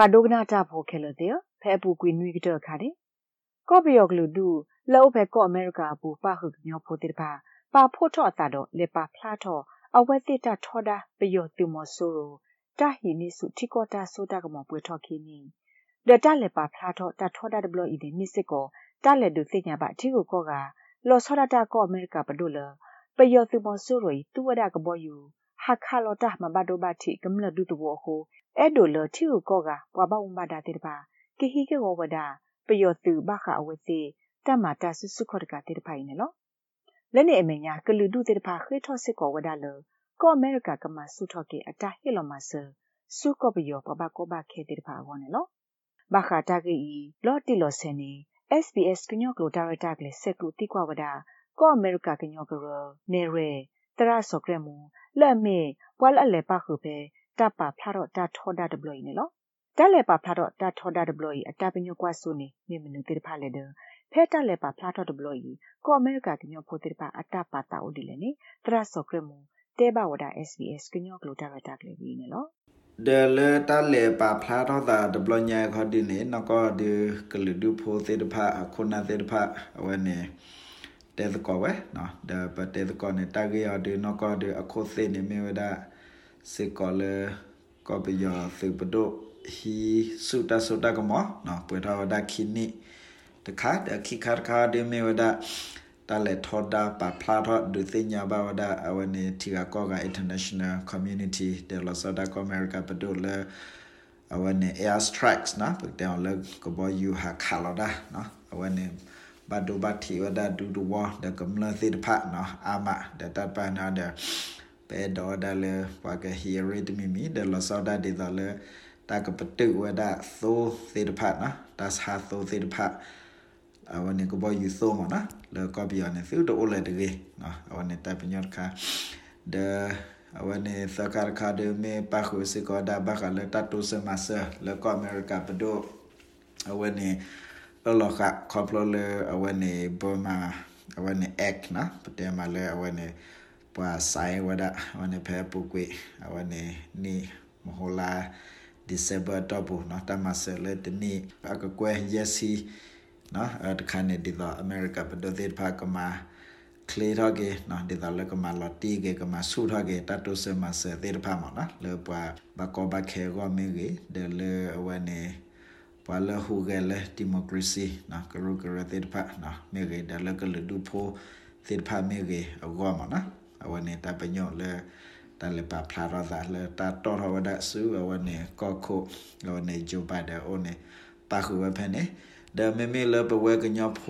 ဝါဒိုကနာတာဖိုခဲလတဲ့ဖဲပူကွီနွီကတော့ခါတဲ့ကော့ဘီယောကလူဒူလောဖဲကော့အမေရိကပူပါဟုညောဖိုတဲ့ပါပါဖို့တော့တာတော့လေပါဖလားတော့အဝဲတိတာထောတာပယောတူမဆိုရိုတာဟီနိစုတီကောတာဆိုတာကမပွေထော်ခီနီဒတာလေပါဖလားတော့တာထောတာဒဘလီဒီနိစစ်ကိုတာလေဒုသိညာပါတီကိုကောကလောဆောရတာကောအမေရိကပဒုလပယောတူမဆိုရိုတူဝဒကဘောယူဟာခါလောတာမဘဒိုဘတိကမလဒုတဘောဟို အဲ့ဒိုလတီကိုကောကဘွာဘဝမဒါတေတပါကိဟိကေဝဝဒပယောတူဘခအဝစီတမတာဆုစုခောတကတေတဖိုင်နော်လက်နေအမညာကလူဒုတေတဖာခေထောစစ်ကောဝဒါလကောအမေရိကကမဆုထောကေအတာဟီလိုမဆဆုကောပယောပပကောဘခေတေတဖာဝနေလောဘခတာကေဤလော်တီလောဆန်နီ SBS ကညောကလိုဒါရတာကလေးစက်ကလူတိကွာဝဒါကောအမေရိကကညောကရနေရဲတရဆော့ကရမူလက်မေဝါလအလေပါခုပဲ တပဖလာတော့တထောဒဝီနေလောတလဲပါဖလာတော့တထောဒဝီအတပညောကွာဆုနေမေမနုတိဖာလေဒဖဲတလဲပါဖလာတော့ဝီကောအမေရိကကညောဖိုတိဖာအတပါတာဦးဒီလေနေတရဆော့ခရမူတဲဘဝဒါ SBS ကညောကလိုတာရတာကလေးနေလောဒလဲတလဲပါဖလာတော့တာဝညာခေါ်ဒီနေနကောဒီကလူဒူဖိုတိဖာခုနာတိဖာဝနေတဲ့ကောပဲနော်ဒါပတ်တဲ့ကောနဲ့တာဂရရဒီနောကဒီအခုသိနေမြေဝဒါ စေကောလေကောပယစေပဒိုဟီစုတဆုတကမောနော်ပွေတော်ဒခိနိတခါတခိခါခါဒေမေဝဒတလေထောဒပပလာထောဒုသိညာဘဝဒအဝနေတီကကောက international community de los oda america ပဒိုလေအဝနေ air strikes နော်ပတောလေကဘောယူဟာခါလောဒနော်အဝနေဘဒုဘတိဝဒဒူဒူဝဒကမလသေတဖနော်အာမဒတပနာဒ ပေဒေါ်ဒလေပကဟီရီတမီမီဒေလဆဒဒေဒလေတာကပတုဝဒသိုသေတဖတ်နော်ဒါသာသိုသေတဖတ်အဝနေကဘောယူဆိုမနာလေကဘီယနေဖီဒိုလေတကေနော်အဝနေတပ်ပညတ်ခါဒအဝနေသကာခါဒမေပါခုစကောဒါဘခလေတတူစမဆလေကောအမေရိကပဒိုအဝနေအလောခခေါပလလေအဝနေဘောမာအဝနေအက်နာပတေမလေအဝနေ ပွာไซဝဒဝနေဖဲပုကွေအဝနေနီမဟလာဒီဇင်ဘာတော့ဘူးနော်တမဆယ်လက်တနီအကကွဲရက်စီနော်အတခါနေဒီတော့အမေရိကပဒသေဖာကမာကလေတော့ကေနော်ဒီတော့လကမာလော်တီကေကမာဆူတော့ကေတတ်တုစမဆယ်သေဖာမနော်လေပွာဘကောဘခဲရောမင်းကြီးဒလေဝနေပါလဟူဂဲလေဒီမိုကရေစီနော်ကရုကရသေဖာနော်မြေကြီးဒလေကလေဒူဖိုသေဖာမြေကြီးအကောမနော် ว่าเลฮูเกเลดิโมคราซีนะกรุกระเตรพานะเมเกเดเลกเลดูโพเตรพาเมเกอวมานะอวเนตาปญโยเลตาเลปาพลาราซาเลตาตอรวดะสูอวเนก็โคอวเนโจบาเดโอเนปาคูเวเพเนดเมเมเลปเวกญอโพ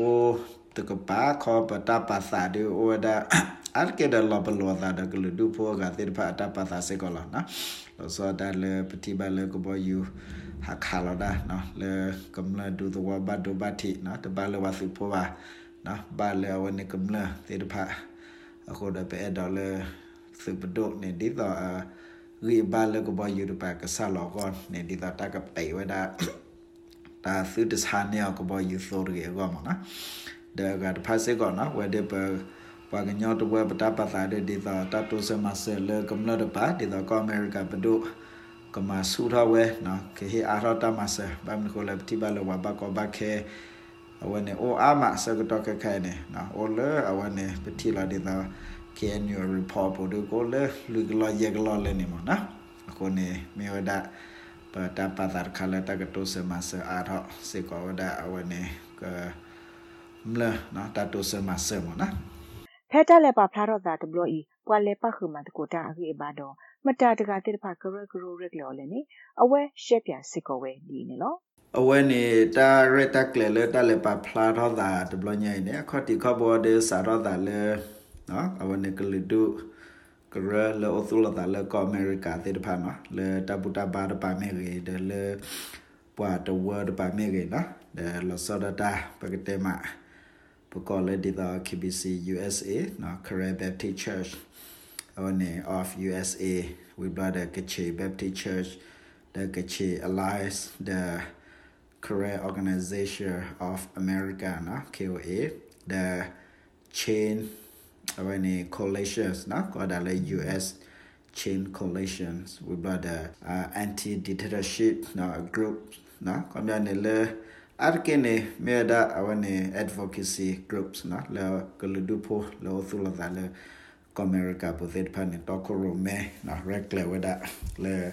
ตกปาขอปตาปัสสะดิโอดาอัลเกดลบลวตาดกลดูโพกาติปะตาปัสสะเสกลนะลสอดาเลปฏิบัติเลกบอยู่หักขาลดาเนาะเลกำลังดูตัวบัดดูบัติเนาะตบาเลวาสุโพวาเนาะบาเลวันนี้กำลังติปะ အခေါ်တဲ့ပဲဒေါ်လာစုပဒိုနေဒီတော့ရီဘာလကဘယူရပါကဆာလောကောနေဒီတော့တကပေဝဒါတာသုတစာနေကဘယူဆိုရကေကောမနာဒါကတဖတ်စေကောနော်ဝဲတဲ့ပပါကညောတဝဲပတာပတာတဲ့ဒီသာတတုစမဆဲလေကမ္လတပါဒီသာကောအမေရိကပဒုကမဆူထဝဲနော်ခေဟအာရတမဆဲဘမ်ကိုလပတိဘလဝဘကောဘခဲ အဝနေအိုအာမစကတော့ခခဲနေနော်အိုလေအဝနေပတိလာဒီသာ KNU report ပို့ကိုလေလူကလာယေကလာလေနေမနော်အခုနေမေဝဒပတာပတာခလာတကတိုစမဆအာရစေကောဝဒအဝနေကမလနော်တတိုစမဆမနော်ဖဲတက်လက်ပါဖလာတော့တာတဘလို့ဤပွာလေပခုမှတကိုတာအခုအပါတော့မတာတကတိတဖကရဂရရက်လော်လေနေအဝဲရှက်ပြစစ်ကောဝဲဒီနေလော အဝဲနေတာရတက်လေလေတက်လက်ပါဖလာတော့တာတဘလို့ညိနေခေါတိခဘောဒေစာတော့တာလေနော်အဝဲနေကလီဒုကရလေအသုလတာလေကောအမေရိကတေတဖာနော်လေတပူတပါတပါမေရေဒလေပွာတဝဒပါမေရေနော်ဒလဆဒတာပကတေမာပကောလေဒီတာ KBC USA နော် Career Baptist Church on of USA we brought the Kache Baptist Church the Kache Alliance the Career Organization of America no KOA the chain when coalitions na da le US chain coalitions we brought the uh, anti dictatorship now group na kamya ne le arkene meda awane advocacy groups na le kuludupo le othula da le America po det pan to ko me na rekle weda le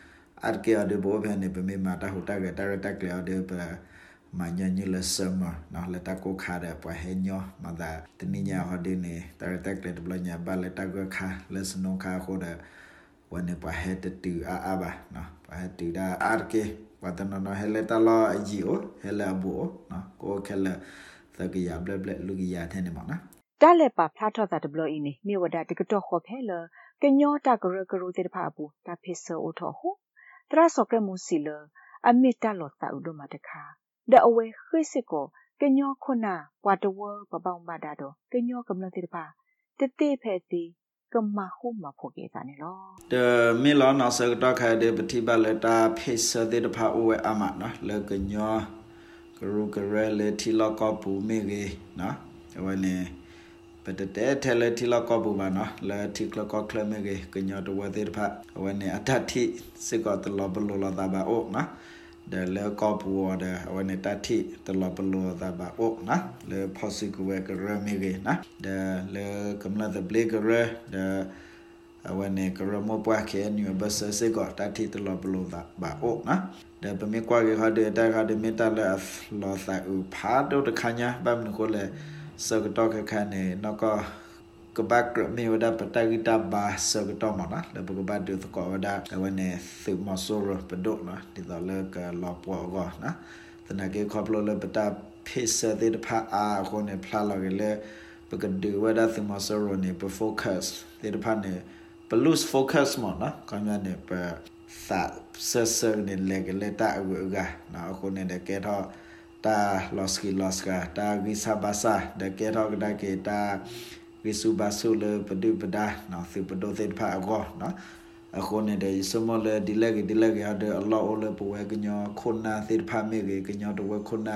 အတ်ကေဝတ်တနနဟဲလေတလာအဂျီအိုဟဲလေဘူနော်ကိုခဲလေသကရဘလဘလလူကရတဲ့နေမှာနော်တာလက်ပါဖလာထော့တာဒဘလအင်းနေမြေဝဒတကတော့ခေါ်ဖဲလကညောတာကရကရတဲ့ဖာဘူးတာဖိဆောအိုထော်ဟု တရဆော့ကမှုစီလအမီတာလောတာဥဒမတခါဒအဝဲခိစစ်ကိုကညောခုနာပွာတဝပပောင်ပါတာတော့ကညောကမလတဲ့ဖာတတိဖဲတီကမဟုမဖို့ကေတာနေလောတမီလောနော်စကတော့ခါတဲ့ပတိပါလက်တာဖိဆတဲ့ဖာအိုဝဲအမနော်လေကညောကရူကရလေတီလောကပူမေကေနော်အဝဲနေ ပတတဲထဲလေတီလကောဘူဘာနော်လာတီကလကောကလမေကေကညတော့ဝသေးဖာဝနေအတတိစေကောတလဘလောလာဒါဘာအိုနော်ဒါလေကောပူဝဒဝနေတတိတလဘလောဒါဘာအိုနော်လေဖောစီကူဝဲကရမေကေနော်ဒါလေကမလာဒဘလေကရဒါဝနေကရမောပွားကေညဘဆစေကောတတိတလဘလောဒါဘာအိုနော်ဒါပမေကွာကေခတဲ့တာခတဲ့မေတ္တာလေလောသာဥဖာတော့တခညာဘမ်နကိုလေ စကတော့ခခနဲ့နော်ကကဘတ်မေဝဒပတဂိတဘာစကတော့မနာလဘကဘတ်ဒုသကောဝဒကဝနေသုမဆိုရပဒုနော်ဒီတော့လကလောပေါ်ကောနော်တနကေခေါပလလပတာဖိစတဲ့ဖာအာကိုနေဖလာလကလေပကဒူဝဒသုမဆိုရနေပ focus တဲ့ဖာနေပလူး focus မနော်ကမ်းရနေပသာဆဆနေလေကလေတာအဝကနော်အခုနေတဲ့ကေတော့ ta loski loska ta visa basa de ke ro da ke ta visu basu le padu pada no su padu se pha ago no အခုနေတဲ့စမလေဒီလက်ဒီလက်ရတဲ့အလ္လာဟ်အိုလေပဝဲကညောခုနာသေဖာမေကေကညောတဝဲခုနာ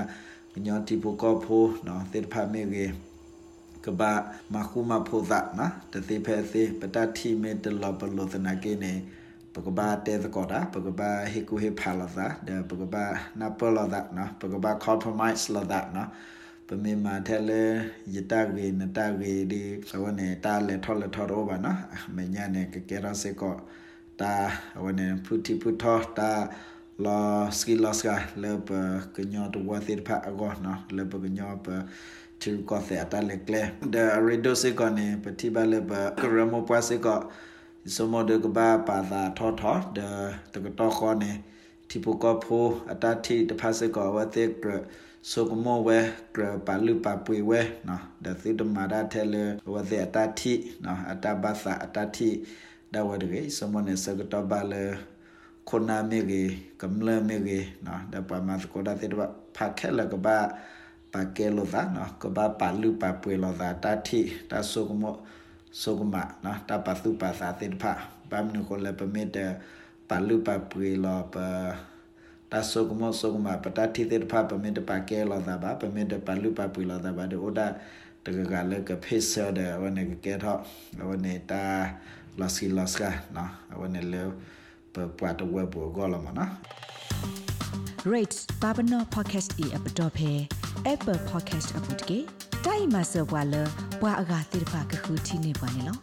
ကညောတီပကောဖိုနော်သေဖာမေကေကဘာမခုမဖိုဇာနာတသေဖဲသေပတတိမေတလဘလောသနာကေနေ ပကဘာတဲသကောတာပကဘာဟေကူဟေဖာလာသာဒပကဘာနာပလာဒါနော်ပကဘာ compromise လာဒါနော်ပမေမာထဲလေယတဂေနတဂေဒီစဝနေတာလေထောလေထောရောဘာနော်မညာနေကကေရစေကောတာဝနေဖုတိဖုထောတာလာစကီလာစကလေပကညောတဝသစ်ဖာအကောနော်လေပကညောပသူကောသေအတလေကလေဒရီဒိုစေကောနေပတိဘလေပကရမောပွားစေကော สมดกบาปาตาทอทอเดตกตอคอเนทิปุกอโพอตาทิตภาสกอวเตกรสุกโมเวกรปาลุปาปุยเวเนาะเดสิตมาดาเทเลวเตอตาทิเนาะอตาบาสะอตาทิดาวดเกสมเนสกตบาเลคนนาเมเกกำเลเมเกเนาะเดปามาสกดาเตบะภาแค่ละกบาปาเกโลซาเนาะกบาปาลุปาปุยโลซาตาทิตาสุกโม စုကမနော်တပစုပါစာတိဖာပမ်နုကိုလပမေတပလူပပရီလောပတဆုကမဆုကမပတတိတိဖာပမေတပကေလောသာဘာပမေတပလူပပရီလောသာဘာဒေဩဒတကကလကဖေဆဒဝနကကေထောဝနေတာလစီလစကနော်ဝနလေပပတ်ဝဘကောလမနော် rates babano podcast e app dot pe apple podcast app dot ke တိုင်မဆောဘွာလဘွာအဂါတိဖာကခုတီနေပါနေလော